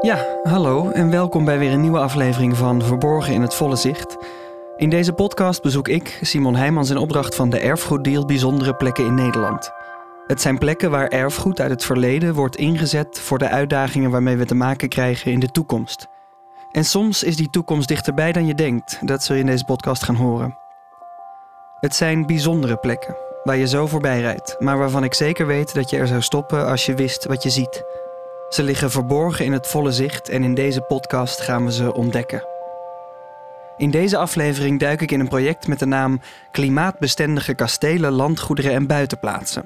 Ja, hallo en welkom bij weer een nieuwe aflevering van Verborgen in het Volle Zicht. In deze podcast bezoek ik, Simon Heijmans, in opdracht van de Erfgoeddeal bijzondere plekken in Nederland. Het zijn plekken waar erfgoed uit het verleden wordt ingezet voor de uitdagingen waarmee we te maken krijgen in de toekomst. En soms is die toekomst dichterbij dan je denkt, dat zul je in deze podcast gaan horen. Het zijn bijzondere plekken, waar je zo voorbij rijdt, maar waarvan ik zeker weet dat je er zou stoppen als je wist wat je ziet. Ze liggen verborgen in het volle zicht en in deze podcast gaan we ze ontdekken. In deze aflevering duik ik in een project met de naam Klimaatbestendige kastelen, landgoederen en buitenplaatsen.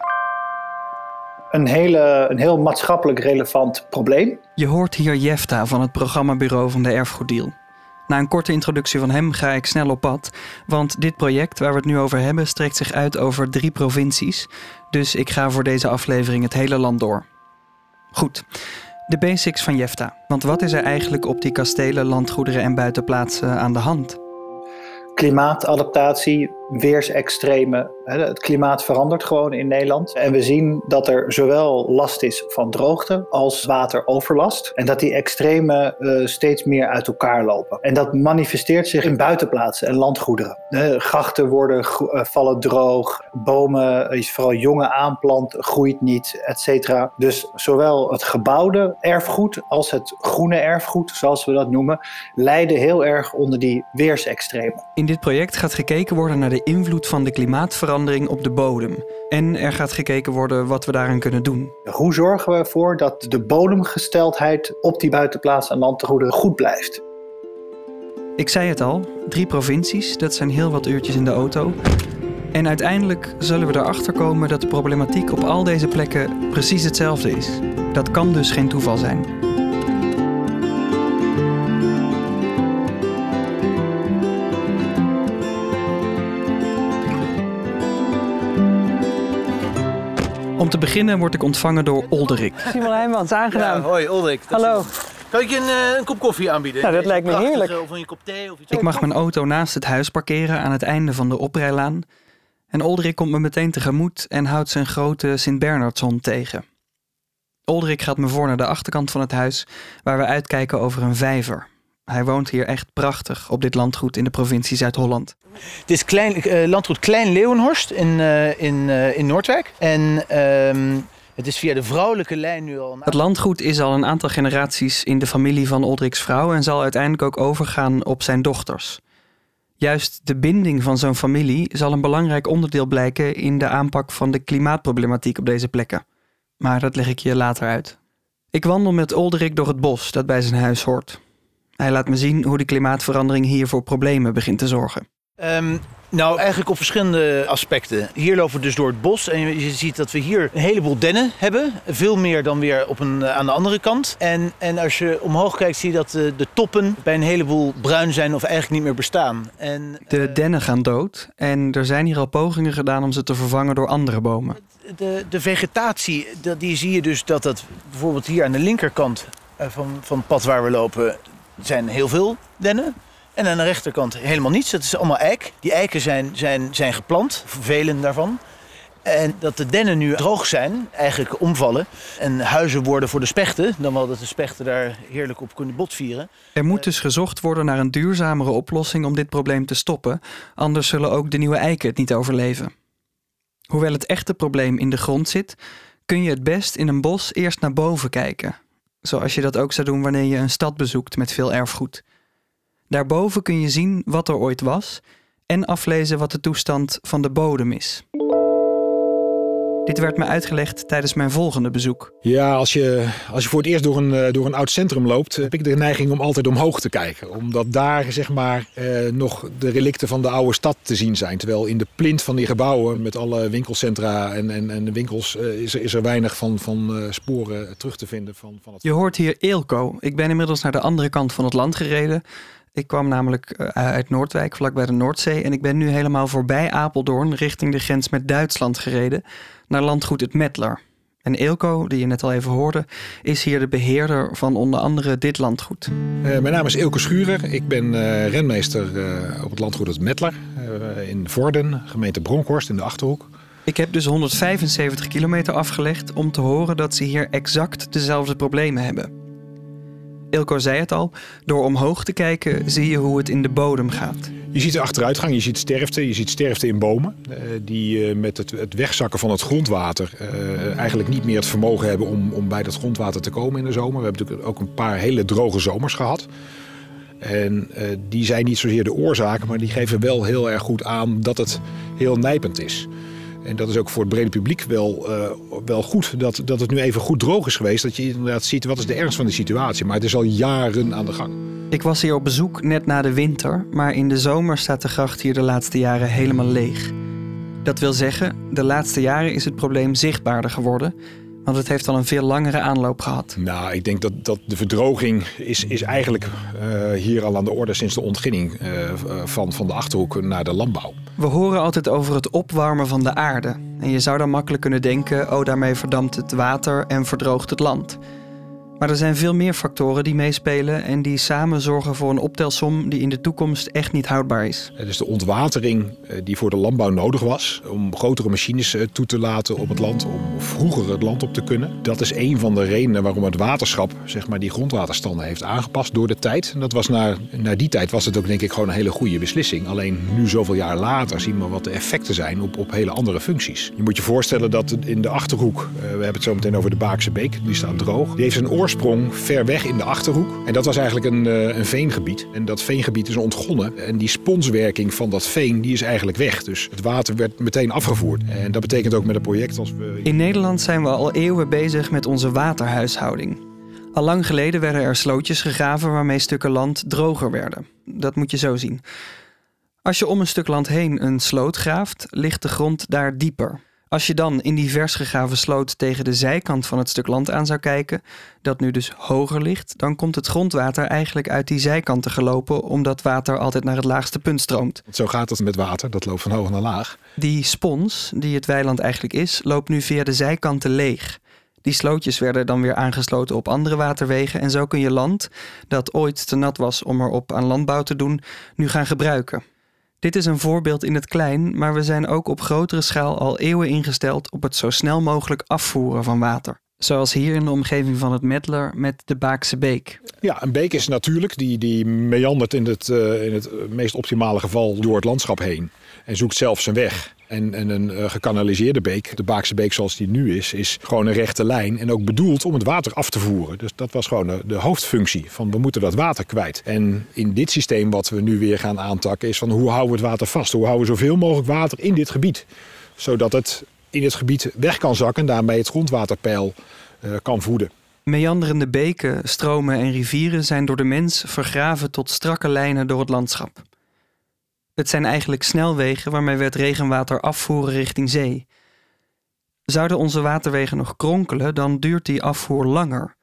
Een, hele, een heel maatschappelijk relevant probleem. Je hoort hier Jefta van het programmabureau van de Erfgoeddeal. Na een korte introductie van hem ga ik snel op pad, want dit project waar we het nu over hebben strekt zich uit over drie provincies, dus ik ga voor deze aflevering het hele land door. Goed, de basics van Jefta. Want wat is er eigenlijk op die kastelen, landgoederen en buitenplaatsen aan de hand? Klimaatadaptatie, weersextremen. Het klimaat verandert gewoon in Nederland. En we zien dat er zowel last is van droogte als wateroverlast. En dat die extremen uh, steeds meer uit elkaar lopen. En dat manifesteert zich in buitenplaatsen en landgoederen. De grachten worden, uh, vallen droog, bomen, is vooral jonge aanplant, groeit niet, et cetera. Dus zowel het gebouwde erfgoed als het groene erfgoed, zoals we dat noemen, lijden heel erg onder die weersextremen. In dit project gaat gekeken worden naar de de invloed van de klimaatverandering op de bodem. En er gaat gekeken worden wat we daaraan kunnen doen. Hoe zorgen we ervoor dat de bodemgesteldheid op die buitenplaats en landgoederen goed blijft? Ik zei het al, drie provincies, dat zijn heel wat uurtjes in de auto. En uiteindelijk zullen we erachter komen dat de problematiek op al deze plekken precies hetzelfde is. Dat kan dus geen toeval zijn. Om te beginnen word ik ontvangen door Olderik. Simon Heijmans, aangenaam. Ja, hoi Olderik. Hallo. Kan ik je een, eh, een, kop koffie aanbieden? Nou, dat lijkt me heerlijk. Of een kop thee of iets Ik mag mijn auto naast het huis parkeren aan het einde van de oprijlaan. En Olderik komt me meteen tegemoet en houdt zijn grote Sint-Bernardson tegen. Olderik gaat me voor naar de achterkant van het huis, waar we uitkijken over een vijver. Hij woont hier echt prachtig op dit landgoed in de provincie Zuid-Holland. Het is klein, uh, landgoed Klein Leeuwenhorst in, uh, in, uh, in Noordwijk. En ehm, het is via de vrouwelijke lijn nu al... Het landgoed is al een aantal generaties in de familie van Oldriks vrouw... en zal uiteindelijk ook overgaan op zijn dochters. Juist de binding van zo'n familie zal een belangrijk onderdeel blijken... in de aanpak van de klimaatproblematiek op deze plekken. Maar dat leg ik je later uit. Ik wandel met Olderik door het bos dat bij zijn huis hoort. Hij laat me zien hoe de klimaatverandering hier voor problemen begint te zorgen. Um, nou, eigenlijk op verschillende aspecten. Hier lopen we dus door het bos en je ziet dat we hier een heleboel dennen hebben. Veel meer dan weer op een, aan de andere kant. En, en als je omhoog kijkt zie je dat de, de toppen bij een heleboel bruin zijn of eigenlijk niet meer bestaan. En, de dennen gaan dood en er zijn hier al pogingen gedaan om ze te vervangen door andere bomen. De, de vegetatie, die zie je dus dat dat bijvoorbeeld hier aan de linkerkant van, van het pad waar we lopen zijn heel veel dennen. En aan de rechterkant helemaal niets. Dat is allemaal eik. Die eiken zijn, zijn, zijn geplant, velen daarvan. En dat de dennen nu droog zijn, eigenlijk omvallen. En huizen worden voor de spechten. Dan wel dat de spechten daar heerlijk op kunnen botvieren. Er moet dus gezocht worden naar een duurzamere oplossing om dit probleem te stoppen. Anders zullen ook de nieuwe eiken het niet overleven. Hoewel het echte probleem in de grond zit, kun je het best in een bos eerst naar boven kijken. Zoals je dat ook zou doen wanneer je een stad bezoekt met veel erfgoed. Daarboven kun je zien wat er ooit was en aflezen wat de toestand van de bodem is. Dit werd me uitgelegd tijdens mijn volgende bezoek. Ja, als je, als je voor het eerst door een, eh, door een oud centrum loopt, heb ik de neiging om altijd omhoog te kijken. Omdat daar zeg maar, eh, nog de relicten van de oude stad te zien zijn. Terwijl in de plint van die gebouwen met alle winkelcentra en, en, en de winkels eh, is, er, is er weinig van, van uh, sporen terug te vinden. Van, van het... Je hoort hier Eelco. Ik ben inmiddels naar de andere kant van het land gereden. Ik kwam namelijk eh, uit Noordwijk, vlakbij de Noordzee. En ik ben nu helemaal voorbij Apeldoorn richting de grens met Duitsland gereden. Naar landgoed het Metler. En Eelco, die je net al even hoorde, is hier de beheerder van onder andere dit landgoed. Uh, mijn naam is Eelco Schurer. Ik ben uh, renmeester uh, op het landgoed het Metler in Vorden, gemeente Bronkhorst in de Achterhoek. Ik heb dus 175 kilometer afgelegd om te horen dat ze hier exact dezelfde problemen hebben. Ilko zei het al, door omhoog te kijken zie je hoe het in de bodem gaat. Je ziet de achteruitgang, je ziet sterfte, je ziet sterfte in bomen. eh, die eh, met het, wegzakken van het grondwater eh, eigenlijk niet meer het vermogen hebben om, om bij dat grondwater te komen in de zomer. We hebben natuurlijk ook een paar hele droge zomers gehad. En die zijn niet zozeer de oorzaken, maar die geven wel heel erg goed aan dat het heel nijpend is. En dat is ook voor het brede publiek wel, eh, wel goed dat, dat het nu even goed droog is geweest. Dat je inderdaad ziet wat is de ernst van de situatie. Maar het is al jaren aan de gang. Ik was hier op bezoek net na de winter, maar in de zomer staat de gracht hier de laatste jaren helemaal leeg. Dat wil zeggen, de laatste jaren is het probleem zichtbaarder geworden, want het heeft al een veel langere aanloop gehad. Nou, ik denk dat, dat de verdroging is, is eigenlijk eh, hier al aan de orde sinds de ontginning eh, van, van de Achterhoek naar de landbouw. We horen altijd over het opwarmen van de aarde. En je zou dan makkelijk kunnen denken: oh, daarmee verdampt het water en verdroogt het land. Maar er zijn veel meer factoren die meespelen en die samen zorgen voor een optelsom die in de toekomst echt niet houdbaar is. Het is de ontwatering eh, die voor de landbouw nodig was om grotere machines eh, toe te laten op het land, om vroeger het land op te kunnen. Dat is een van de redenen waarom het waterschap zeg maar, die grondwaterstanden heeft aangepast door de tijd. En dat was naar, naar die tijd was het ook denk ik gewoon een hele goede beslissing. Alleen nu zoveel jaar later zien we wat de effecten zijn op, op hele andere functies. Je moet je voorstellen dat in de Achterhoek, eh, we hebben het zo meteen over de Baakse Beek, die staat droog. Die heeft een oorsprong ver weg in de Achterhoek. En dat was eigenlijk een, eh, een veengebied. En dat veengebied is ontgonnen. En die sponswerking van dat veen die is eigenlijk weg. Dus het water werd meteen afgevoerd. En dat betekent ook met een project als we... In Nederland zijn we al eeuwen bezig met onze waterhuishouding. Al lang geleden werden er slootjes gegraven waarmee stukken land droger werden. Dat moet je zo zien. Als je om een stuk land heen een sloot graaft, ligt de grond daar dieper. Als je dan in die vers gegraven sloot tegen de zijkant van het stuk land aan zou kijken, dat nu dus hoger ligt, dan komt het grondwater eigenlijk uit die zijkanten gelopen, omdat water altijd naar het laagste punt stroomt. Want zo gaat het met water, dat loopt van hoog naar laag. Die spons, die het weiland eigenlijk is, loopt nu via de zijkanten leeg. Die slootjes werden dan weer aangesloten op andere waterwegen en zo kun je land, dat ooit te nat was om erop aan landbouw te doen, nu gaan gebruiken. Dit is een voorbeeld in het klein, maar we zijn ook op grotere schaal al eeuwen ingesteld op het zo snel mogelijk afvoeren van water. Zoals hier in de omgeving van het Medler met de Baakse Beek. Ja, een beek is natuurlijk, die, die meandert in het, eh, in het meest optimale geval door het landschap heen. En zoekt zelf zijn weg. En, en een eh, gekanaliseerde beek, de Baakse beek zoals die nu is, is gewoon een rechte lijn. En ook bedoeld om het water af te voeren. Dus dat was gewoon de, de hoofdfunctie van we moeten dat water kwijt. En in dit systeem wat we nu weer gaan aantakken is van hoe houden we het water vast? Hoe houden we zoveel mogelijk water in dit gebied? Zodat het in het gebied weg kan zakken en daarmee het grondwaterpeil eh, kan voeden. Meanderende beken, stromen en rivieren zijn door de mens vergraven tot strakke lijnen door het landschap. Het zijn eigenlijk snelwegen waarmee we het regenwater afvoeren richting zee. Zouden onze waterwegen nog kronkelen, dan duurt die afvoer langer.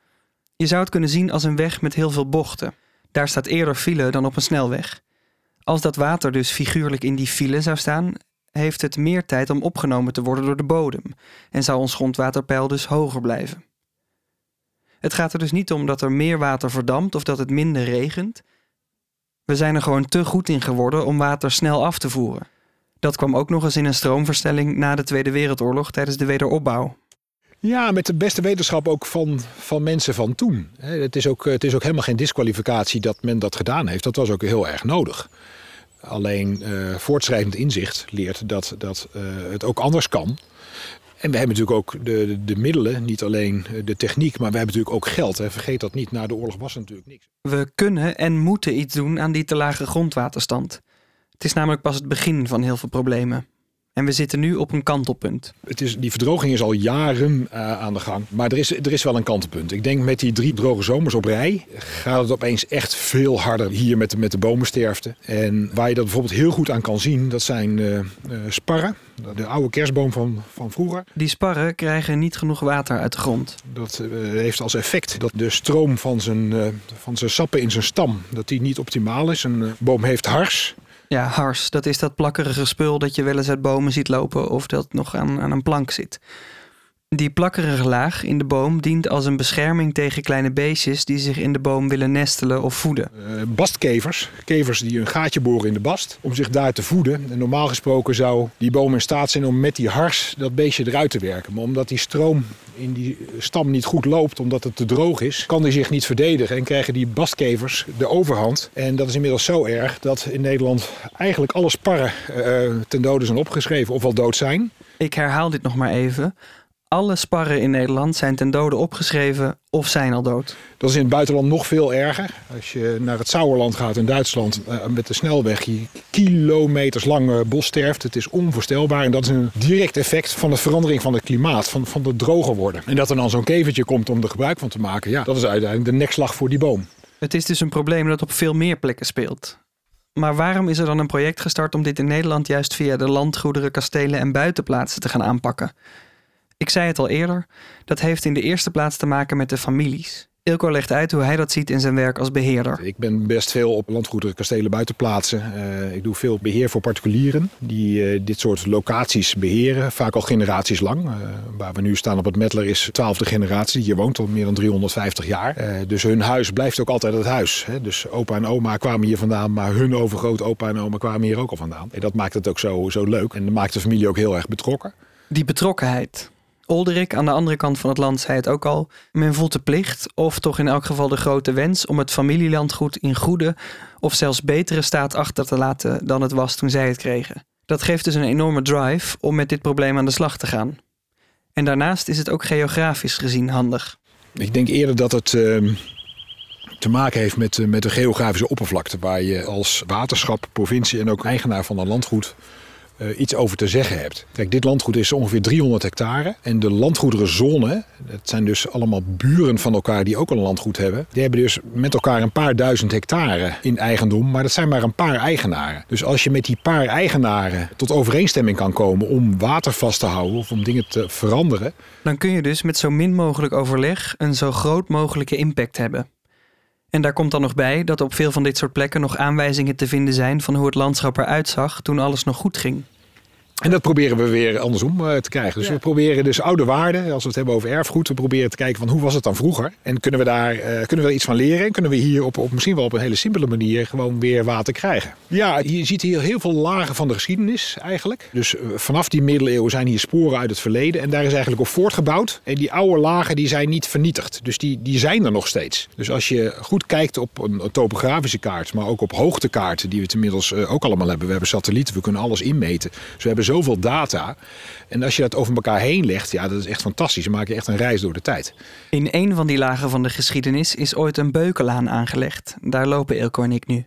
Je zou het kunnen zien als een weg met heel veel bochten. Daar staat eerder file dan op een snelweg. Als dat water dus figuurlijk in die file zou staan, heeft het meer tijd om opgenomen te worden door de bodem en zou ons grondwaterpeil dus hoger blijven. Het gaat er dus niet om dat er meer water verdampt of dat het minder regent. We zijn er gewoon te goed in geworden om water snel af te voeren. Dat kwam ook nog eens in een stroomverstelling na de Tweede Wereldoorlog tijdens de wederopbouw. Ja, met de beste wetenschap ook van, van mensen van toen. Het is, ook, het is ook helemaal geen disqualificatie dat men dat gedaan heeft. Dat was ook heel erg nodig. Alleen eh, voortschrijdend inzicht leert dat, dat eh, het ook anders kan. En we hebben natuurlijk ook de, de, de middelen, niet alleen de techniek, maar we hebben natuurlijk ook geld. Hè. Vergeet dat niet, na de oorlog was er natuurlijk niks. We kunnen en moeten iets doen aan die te lage grondwaterstand. Het is namelijk pas het begin van heel veel problemen. En we zitten nu op een kantelpunt. Het is, die verdroging is al jaren uh, aan de gang. Maar er is, er is wel een kantelpunt. Ik denk met die drie droge zomers op rij gaat het opeens echt veel harder hier met de, met de bomensterfte. En waar je dat bijvoorbeeld heel goed aan kan zien, dat zijn uh, uh, sparren. De oude kerstboom van, van vroeger. Die sparren krijgen niet genoeg water uit de grond. Dat heeft als effect dat de stroom van zijn, van zijn sappen in zijn stam dat die niet optimaal is. Een boom heeft hars. Ja, hars. Dat is dat plakkerige spul dat je wel eens uit bomen ziet lopen of dat nog aan, aan een plank zit. Die plakkerige laag in de boom dient als een bescherming tegen kleine beestjes die zich in de boom willen nestelen of voeden. Uh, bastkevers, kevers die een gaatje boren in de bast om zich daar te voeden. En normaal gesproken zou die boom in staat zijn om met die hars dat beestje eruit te werken. Maar omdat die stroom in die stam niet goed loopt, omdat het te droog is, kan die zich niet verdedigen en krijgen die bastkevers de overhand. En dat is inmiddels zo erg dat in Nederland eigenlijk alle sparren uh, ten dode zijn opgeschreven of al dood zijn. Ik herhaal dit nog maar even. Alle sparren in Nederland zijn ten dode opgeschreven of zijn al dood. Dat is in het buitenland nog veel erger. Als je naar het Sauerland gaat in Duitsland uh, met de snelweg, je kilometers lang uh, bos sterft. Het is onvoorstelbaar en dat is een direct effect van de verandering van het klimaat, van, van het droger worden. En dat er dan zo'n kevertje komt om er gebruik van te maken, ja, dat is uiteindelijk de nekslag voor die boom. Het is dus een probleem dat op veel meer plekken speelt. Maar waarom is er dan een project gestart om dit in Nederland juist via de landgoederen, kastelen en buitenplaatsen te gaan aanpakken? Ik zei het al eerder, dat heeft in de eerste plaats te maken met de families. Ilko legt uit hoe hij dat ziet in zijn werk als beheerder. Ik ben best veel op landgoederen, kastelen, buitenplaatsen. Uh, ik doe veel beheer voor particulieren die uh, dit soort locaties beheren, vaak al generaties lang. Uh, waar we nu staan op het Metler is de twaalfde generatie, die hier woont al meer dan 350 jaar. dus hun huis blijft ook altijd het huis. Hè. Dus opa en oma kwamen hier vandaan, maar hun overgroot opa en oma kwamen hier ook al vandaan. En dat maakt het ook zo, zo leuk en dat maakt de familie ook heel erg betrokken. Die betrokkenheid, Olderik aan de andere kant van het land zei het ook al. Men voelt de plicht, of toch in elk geval de grote wens, om het familielandgoed in goede of zelfs betere staat achter te laten dan het was toen zij het kregen. Dat geeft dus een enorme drive om met dit probleem aan de slag te gaan. En daarnaast is het ook geografisch gezien handig. Ik denk eerder dat het uh, te maken heeft met, uh, met de geografische oppervlakte, waar je als waterschap, provincie en ook eigenaar van een landgoed uh, iets over te zeggen hebt. Kijk, dit landgoed is ongeveer 300 hectare. En de landgoederenzone, dat zijn dus allemaal buren van elkaar die ook een landgoed hebben. Die hebben dus met elkaar een paar duizend hectare in eigendom. Maar dat zijn maar een paar eigenaren. Dus als je met die paar eigenaren tot overeenstemming kan komen om water vast te houden of om dingen te veranderen. Dan kun je dus met zo min mogelijk overleg een zo groot mogelijke impact hebben. En daar komt dan nog bij dat op veel van dit soort plekken nog aanwijzingen te vinden zijn van hoe het landschap eruit zag toen alles nog goed ging. En dat proberen we weer andersom uh, te krijgen. Dus ja. we proberen dus oude waarden, als we het hebben over erfgoed, we proberen te kijken van hoe was het dan vroeger? En kunnen we daar uh, kunnen we iets van leren? En kunnen we hier op, op misschien wel op een hele simpele manier gewoon weer water krijgen? Ja, je ziet hier heel veel lagen van de geschiedenis eigenlijk. Dus uh, vanaf die middeleeuwen zijn hier sporen uit het verleden. En daar is eigenlijk op voortgebouwd. En die oude lagen die zijn niet vernietigd. Dus die, die zijn er nog steeds. Dus als je goed kijkt op een, een topografische kaart, maar ook op hoogtekaarten, die we het inmiddels ook allemaal hebben. We hebben satellieten, we kunnen alles inmeten. Dus we hebben zoveel data. En als je dat over elkaar heen legt, ja, dat is echt fantastisch. Dan maak je echt een reis door de tijd. In een van die lagen van de geschiedenis is ooit een beukenlaan aangelegd. Daar lopen Ilko en ik nu.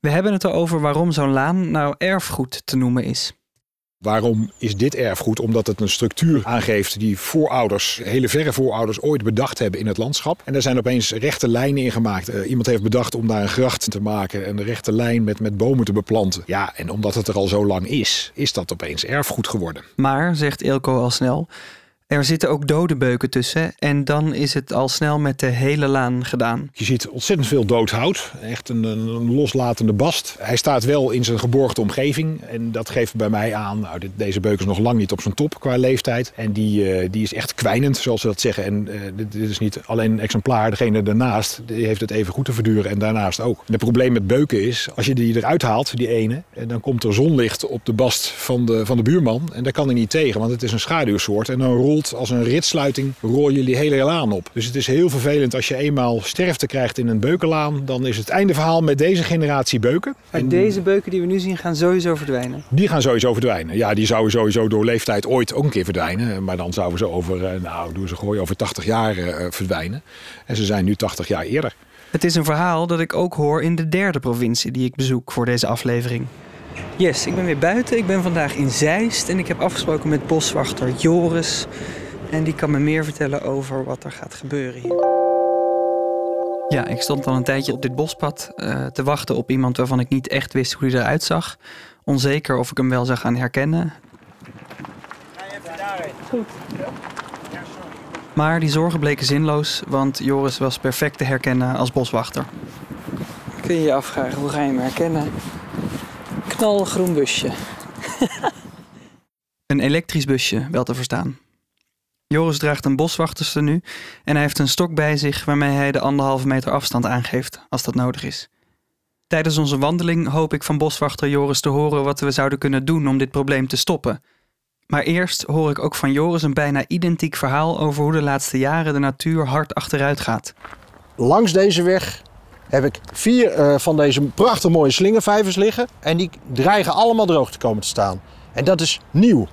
We hebben het erover waarom zo'n laan nou erfgoed te noemen is. Waarom is dit erfgoed? Omdat het een structuur aangeeft die voorouders, hele verre voorouders, ooit bedacht hebben in het landschap. En er zijn opeens rechte lijnen in gemaakt. Uh, iemand heeft bedacht om daar een gracht te maken en de rechte lijn met, met bomen te beplanten. Ja, en omdat het er al zo lang is, is dat opeens erfgoed geworden. Maar, zegt Ilko al snel, er zitten ook dode beuken tussen en dan is het al snel met de hele laan gedaan. Je ziet ontzettend veel dood hout. Echt een, loslatende bast. Hij staat wel in zijn geborgde omgeving. En dat geeft bij mij aan, nou, deze beuk is nog lang niet op zijn top qua leeftijd. En die, uh, die is echt kwijnend, zoals ze dat zeggen. En uh, dit, is niet alleen een exemplaar. Degene daarnaast die heeft het even goed te verduren en daarnaast ook. En het probleem met beuken is, als je die eruit haalt, die ene... dan komt er zonlicht op de bast van de, van de buurman. En daar kan hij niet tegen, want het is een schaduwsoort. En dan rolt als een ritsluiting je die hele laan op. Dus het is heel vervelend als je eenmaal sterfte krijgt in een beukenlaan. Dan is het einde verhaal met deze generatie beuken. Maar en deze beuken die we nu zien gaan sowieso verdwijnen? Die gaan sowieso verdwijnen. Ja, die zouden sowieso door leeftijd ooit ook een keer verdwijnen. Maar dan zouden ze over, nou doen ze gooien, over 80 jaar uh, verdwijnen. En ze zijn nu 80 jaar eerder. Het is een verhaal dat ik ook hoor in de derde provincie die ik bezoek voor deze aflevering. Yes, ik ben weer buiten. Ik ben vandaag in Zeist en ik heb afgesproken met boswachter Joris. En die kan me meer vertellen over wat er gaat gebeuren hier. Ja, ik stond al een tijdje op dit bospad uh, te wachten op iemand waarvan ik niet echt wist hoe hij eruit zag. Onzeker of ik hem wel zou gaan herkennen. Ga even daarheen. Goed. Maar die zorgen bleken zinloos, want Joris was perfect te herkennen als boswachter. Kun je je afvragen, hoe ga je hem herkennen? Knalgroen busje. een elektrisch busje, wel te verstaan. Joris draagt een boswachterstenu en hij heeft een stok bij zich waarmee hij de anderhalve meter afstand aangeeft als dat nodig is. Tijdens onze wandeling hoop ik van boswachter Joris te horen wat we zouden kunnen doen om dit probleem te stoppen. Maar eerst hoor ik ook van Joris een bijna identiek verhaal over hoe de laatste jaren de natuur hard achteruit gaat. Langs deze weg heb ik vier eh, van deze prachtig mooie slingervijvers liggen. En die dreigen allemaal droog te komen te staan. En dat is nieuw.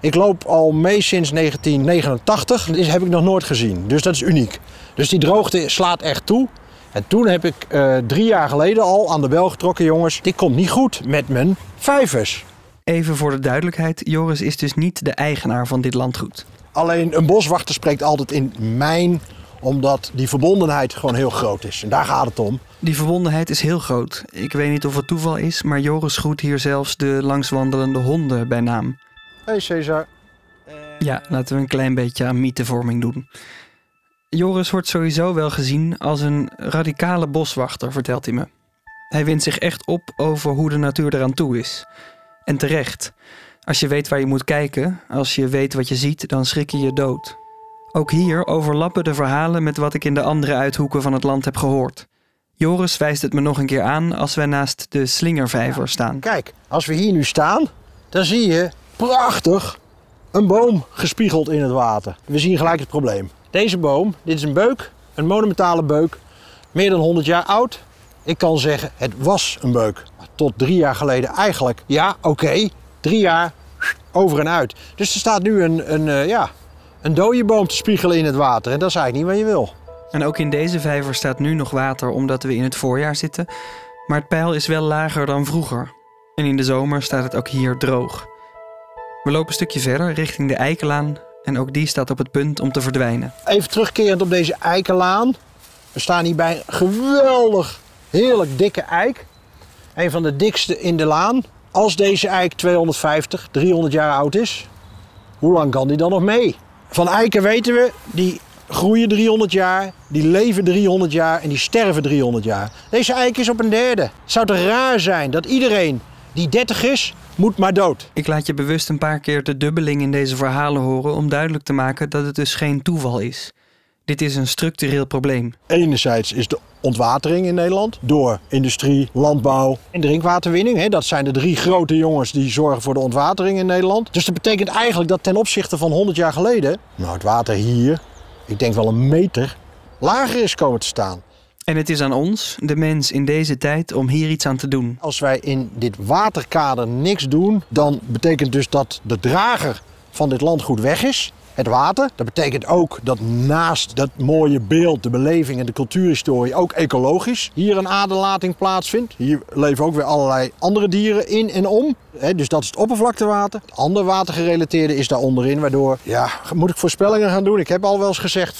Ik loop al mee sinds 1989. Dat is- heb ik nog nooit gezien. Dus dat is uniek. Dus die droogte slaat echt toe. En toen heb ik eh, drie jaar geleden al aan de bel getrokken, jongens. Dit komt niet goed met mijn vijvers. Even voor de duidelijkheid, Joris is dus niet de eigenaar van dit landgoed. Alleen een boswachter spreekt altijd in mijn, omdat die verbondenheid gewoon heel groot is. En daar gaat het om. Die verbondenheid is heel groot. Ik weet niet of het toeval is, maar Joris groet hier zelfs de langswandelende honden bij naam. Hey Cesar. Ja, laten we een klein beetje aan mythevorming doen. Joris wordt sowieso wel gezien als een radicale boswachter, vertelt hij me. Hij wint zich echt op over hoe de natuur eraan toe is. En terecht. Als je weet waar je moet kijken, als je weet wat je ziet, dan schrik je je dood. Ook hier overlappen de verhalen met wat ik in de andere uithoeken van het land heb gehoord. Joris wijst het me nog een keer aan als wij naast de slingervijver staan. Kijk, als we hier nu staan, dan zie je prachtig een boom gespiegeld in het water. We zien gelijk het probleem. Deze boom, dit is een beuk, een monumentale beuk, meer dan 100 jaar oud. Ik kan zeggen, het was een beuk. Maar tot drie jaar geleden eigenlijk, ja, oké, drie jaar over en uit. Dus er staat nu een, een, eh, ja, een dode boom te spiegelen in het water. En dat is eigenlijk niet wat je wil. En ook in deze vijver staat nu nog water omdat we in het voorjaar zitten. Maar het peil is wel lager dan vroeger. En in de zomer staat het ook hier droog. We lopen een stukje verder richting de Eikelaan. En ook die staat op het punt om te verdwijnen. Even terugkerend op deze eikenlaan. We staan hier bij een geweldig, heerlijk dikke eik. Een van de dikste in de laan. Als deze eik 250, 300 jaar oud is, hoe lang kan die dan nog mee? Van eiken weten we, die groeien 300 jaar, die leven 300 jaar en die sterven 300 jaar. Deze eik is op een derde. Het zou toch raar zijn dat iedereen die 30 is, moet maar dood. Ik laat je bewust een paar keer de dubbeling in deze verhalen horen om duidelijk te maken dat het dus geen toeval is. Dit is een structureel probleem. Enerzijds is de ontwatering in Nederland door industrie, landbouw en drinkwaterwinning. hè. Dat zijn de drie grote jongens die zorgen voor de ontwatering in Nederland. Dus dat betekent eigenlijk dat ten opzichte van 100 jaar geleden, nou het water hier, ik denk wel een meter, lager is komen te staan. En het is aan ons, de mens in deze tijd, om hier iets aan te doen. Als wij in dit waterkader niks doen, dan betekent dus dat de drager van dit landgoed weg is. Het water. Dat betekent ook dat naast dat mooie beeld, de beleving en de cultuurhistorie ook ecologisch hier een aderlating plaatsvindt. Hier leven ook weer allerlei andere dieren in en om. Dus dat is het oppervlaktewater. Het andere watergerelateerde is daar onderin, waardoor, ja, moet ik voorspellingen gaan doen? Ik heb al wel eens gezegd, 50%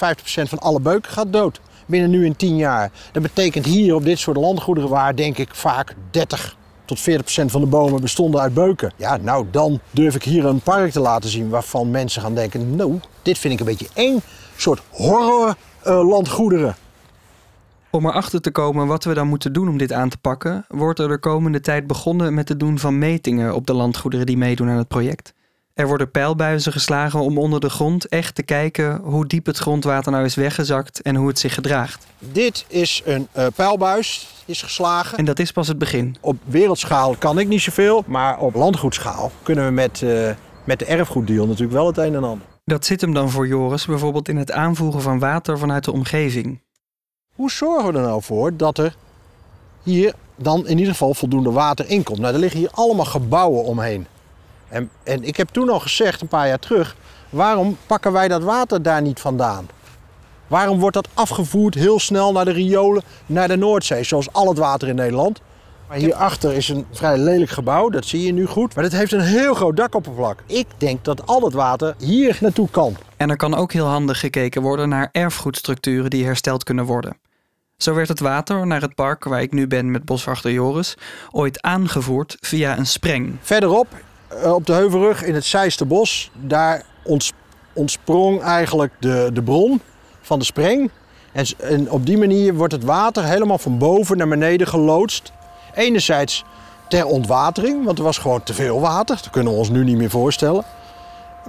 van alle beuken gaat dood. Binnen nu in 10 jaar. Dat betekent hier op dit soort landgoederen waar denk ik vaak 30 tot 40% van de bomen bestonden uit beuken. Ja, nou dan durf ik hier een park te laten zien waarvan mensen gaan denken... nou, dit vind ik een beetje eng. Een soort horror eh. Om erachter te komen wat we dan moeten doen om dit aan te pakken, wordt er de komende tijd begonnen met het doen van metingen op de landgoederen die meedoen aan het project. Er worden pijlbuizen geslagen om onder de grond echt te kijken hoe diep het grondwater nou is weggezakt en hoe het zich gedraagt. Dit is een eh, pijlbuis, is geslagen. En dat is pas het begin. Op wereldschaal kan ik niet zoveel, maar op landgoedschaal kunnen we met, eh, met de erfgoeddeal natuurlijk wel het een en ander. Dat zit hem dan voor Joris bijvoorbeeld in het aanvoeren van water vanuit de omgeving. Hoe zorgen we er nou voor dat er hier dan in ieder geval voldoende water in komt? Nou, er liggen hier allemaal gebouwen omheen. En, en ik heb toen al gezegd, een paar jaar terug, waarom pakken wij dat water daar niet vandaan? Waarom wordt dat afgevoerd heel snel naar de riolen, naar de Noordzee, zoals al het water in Nederland? Maar hierachter is een vrij lelijk gebouw, dat zie je nu goed. Maar het heeft een heel groot dakoppervlak. Ik denk dat al dat water hier naartoe kan. En er kan ook heel handig gekeken worden naar erfgoedstructuren die hersteld kunnen worden. Zo werd het water naar het park waar ik nu ben met boswachter Joris ooit aangevoerd via een spreng. Verderop, op de Heuvelrug in het Zeiste daar onts- ontsprong eigenlijk de, de bron van de spreng. En, en op die manier wordt het water helemaal van boven naar beneden geloodst. Enerzijds ter ontwatering, want er was gewoon te veel water. Dat kunnen we ons nu niet meer voorstellen.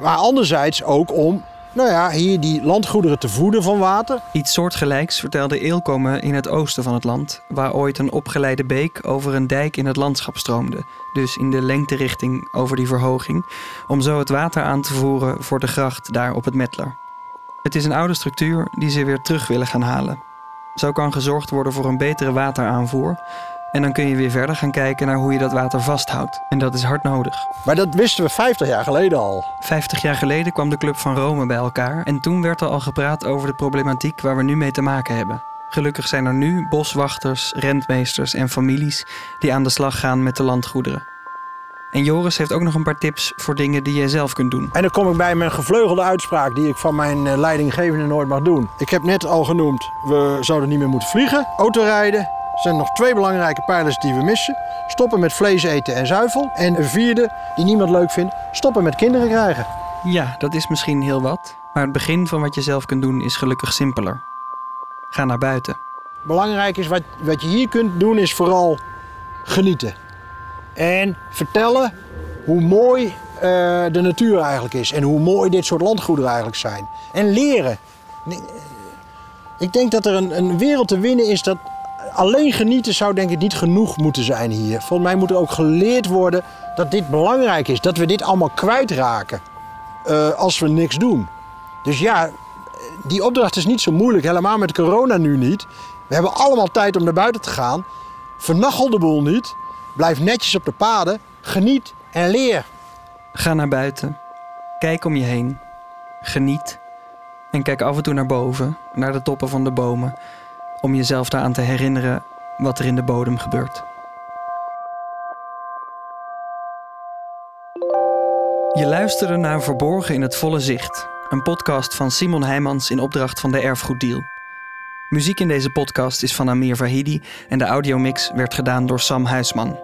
Maar anderzijds ook om nou ja, hier die landgoederen te voeden van water. Iets soortgelijks vertelde Eelco me in het oosten van het land, waar ooit een opgeleide beek over een dijk in het landschap stroomde, dus in de lengterichting over die verhoging, om zo het water aan te voeren voor de gracht daar op het Metler. Het is een oude structuur die ze weer terug willen gaan halen. Zo kan gezorgd worden voor een betere wateraanvoer. En dan kun je weer verder gaan kijken naar hoe je dat water vasthoudt. En dat is hard nodig. Maar dat wisten we 50 jaar geleden al. 50 jaar geleden kwam de Club van Rome bij elkaar. En toen werd er al gepraat over de problematiek waar we nu mee te maken hebben. Gelukkig zijn er nu boswachters, rentmeesters en families die aan de slag gaan met de landgoederen. En Joris heeft ook nog een paar tips voor dingen die jij zelf kunt doen. En dan kom ik bij mijn gevleugelde uitspraak die ik van mijn eh, leidinggevende nooit mag doen. Ik heb net al genoemd, we zouden niet meer moeten vliegen. Autorijden. Er zijn nog twee belangrijke pijlers die we missen. Stoppen met vlees eten en zuivel. En een vierde, die niemand leuk vindt, stoppen met kinderen krijgen. Ja, dat is misschien heel wat. Maar het begin van wat je zelf kunt doen is gelukkig simpeler. Ga naar buiten. Belangrijk is wat, wat je hier kunt doen, is vooral genieten. En vertellen hoe mooi eh, de natuur eigenlijk is. En hoe mooi dit soort landgoederen eigenlijk zijn. En leren. Ik denk dat er een, een wereld te winnen is dat alleen genieten zou denk ik niet genoeg moeten zijn hier. Volgens mij moet er ook geleerd worden dat dit belangrijk is. Dat we dit allemaal kwijtraken uh, als we niks doen. Dus ja, die opdracht is niet zo moeilijk. Helemaal met corona nu niet. We hebben allemaal tijd om naar buiten te gaan. Vernachel de boel niet. Blijf netjes op de paden. Geniet en leer. Ga naar buiten. Kijk om je heen. Geniet. En kijk af en toe naar boven, naar de toppen van de bomen, om jezelf daaraan te herinneren wat er in de bodem gebeurt. Je luisterde naar Verborgen in het Volle Zicht, een podcast van Simon Heijmans in opdracht van de Erfgoeddeal. Muziek in deze podcast is van Amir Vahidi en de audiomix werd gedaan door Sam Huisman.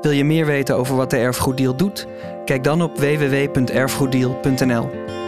Wil je meer weten over wat de Erfgoeddeal doet? Kijk dan op www.erfgoeddeal.nl.